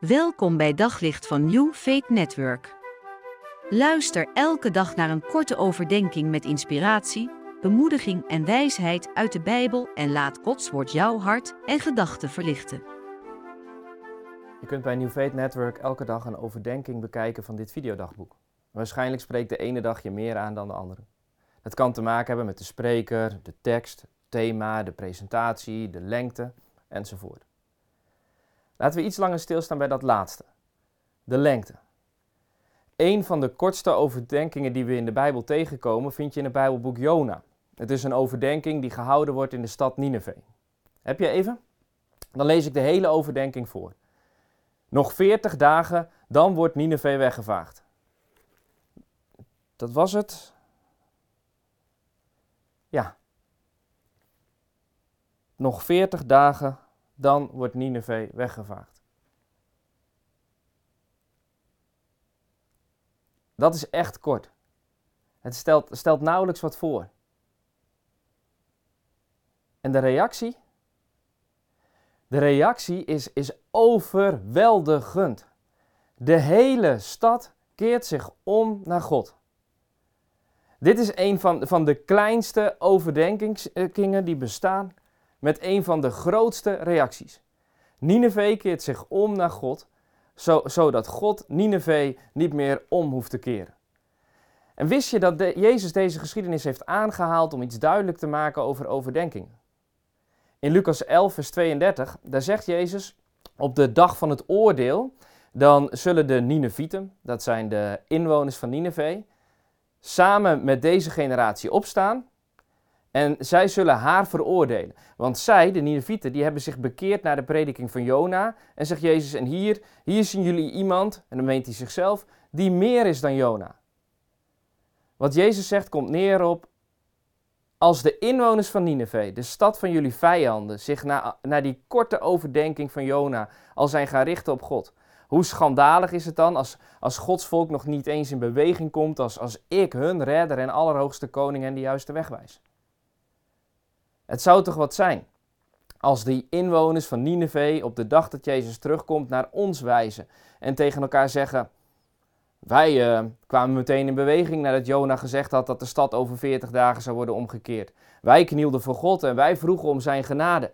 Welkom bij Daglicht van New Faith Network. Luister elke dag naar een korte overdenking met inspiratie, bemoediging en wijsheid uit de Bijbel en laat Gods woord jouw hart en gedachten verlichten. Je kunt bij New Faith Network elke dag een overdenking bekijken van dit videodagboek. Waarschijnlijk spreekt de ene dag je meer aan dan de andere. Het kan te maken hebben met de spreker, de tekst, het thema, de presentatie, de lengte enzovoort. Laten we iets langer stilstaan bij dat laatste. De lengte. Een van de kortste overdenkingen die we in de Bijbel tegenkomen vind je in het Bijbelboek Jona. Het is een overdenking die gehouden wordt in de stad Nineveh. Heb je even? Dan lees ik de hele overdenking voor. Nog 40 dagen, dan wordt Nineveh weggevaagd. Dat was het. Ja. Nog 40 dagen, dan wordt Nineveh weggevaagd. Dat is echt kort. Het stelt, stelt nauwelijks wat voor. En de reactie? De reactie is, is overweldigend. De hele stad keert zich om naar God. Dit is een van, van de kleinste overdenkingen die bestaan met een van de grootste reacties. Nineveh keert zich om naar God, zo, zodat God Nineveh niet meer om hoeft te keren. En wist je dat Jezus deze geschiedenis heeft aangehaald om iets duidelijk te maken over overdenkingen? In Lucas 11, vers 32, daar zegt Jezus, op de dag van het oordeel, dan zullen de Ninevieten, dat zijn de inwoners van Nineveh, samen met deze generatie opstaan en zij zullen haar veroordelen. Want zij, de Ninevieten, die hebben zich bekeerd naar de prediking van Jona. En zegt Jezus, en hier, hier zien jullie iemand, en dan meent hij zichzelf, die meer is dan Jona. Wat Jezus zegt komt neer op, als de inwoners van Nineveh, de stad van jullie vijanden, zich na, naar die korte overdenking van Jona al zijn gaan richten op God. Hoe schandalig is het dan als, als Gods volk nog niet eens in beweging komt, als, als ik, hun redder en allerhoogste koning hen de juiste weg wijs. Het zou toch wat zijn als die inwoners van Nineveh op de dag dat Jezus terugkomt naar ons wijzen en tegen elkaar zeggen: Wij uh, kwamen meteen in beweging nadat Jona gezegd had dat de stad over 40 dagen zou worden omgekeerd. Wij knielden voor God en wij vroegen om zijn genade.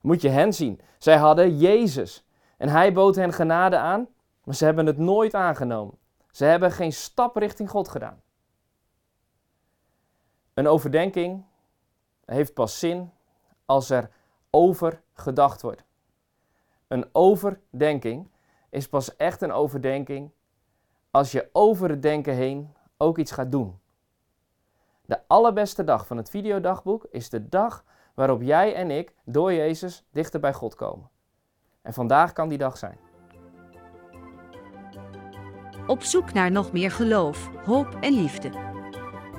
Moet je hen zien. Zij hadden Jezus en hij bood hen genade aan, maar ze hebben het nooit aangenomen. Ze hebben geen stap richting God gedaan. Een overdenking heeft pas zin als er over gedacht wordt. Een overdenking is pas echt een overdenking als je over het denken heen ook iets gaat doen. De allerbeste dag van het videodagboek is de dag waarop jij en ik door Jezus dichter bij God komen. En vandaag kan die dag zijn. Op zoek naar nog meer geloof, hoop en liefde.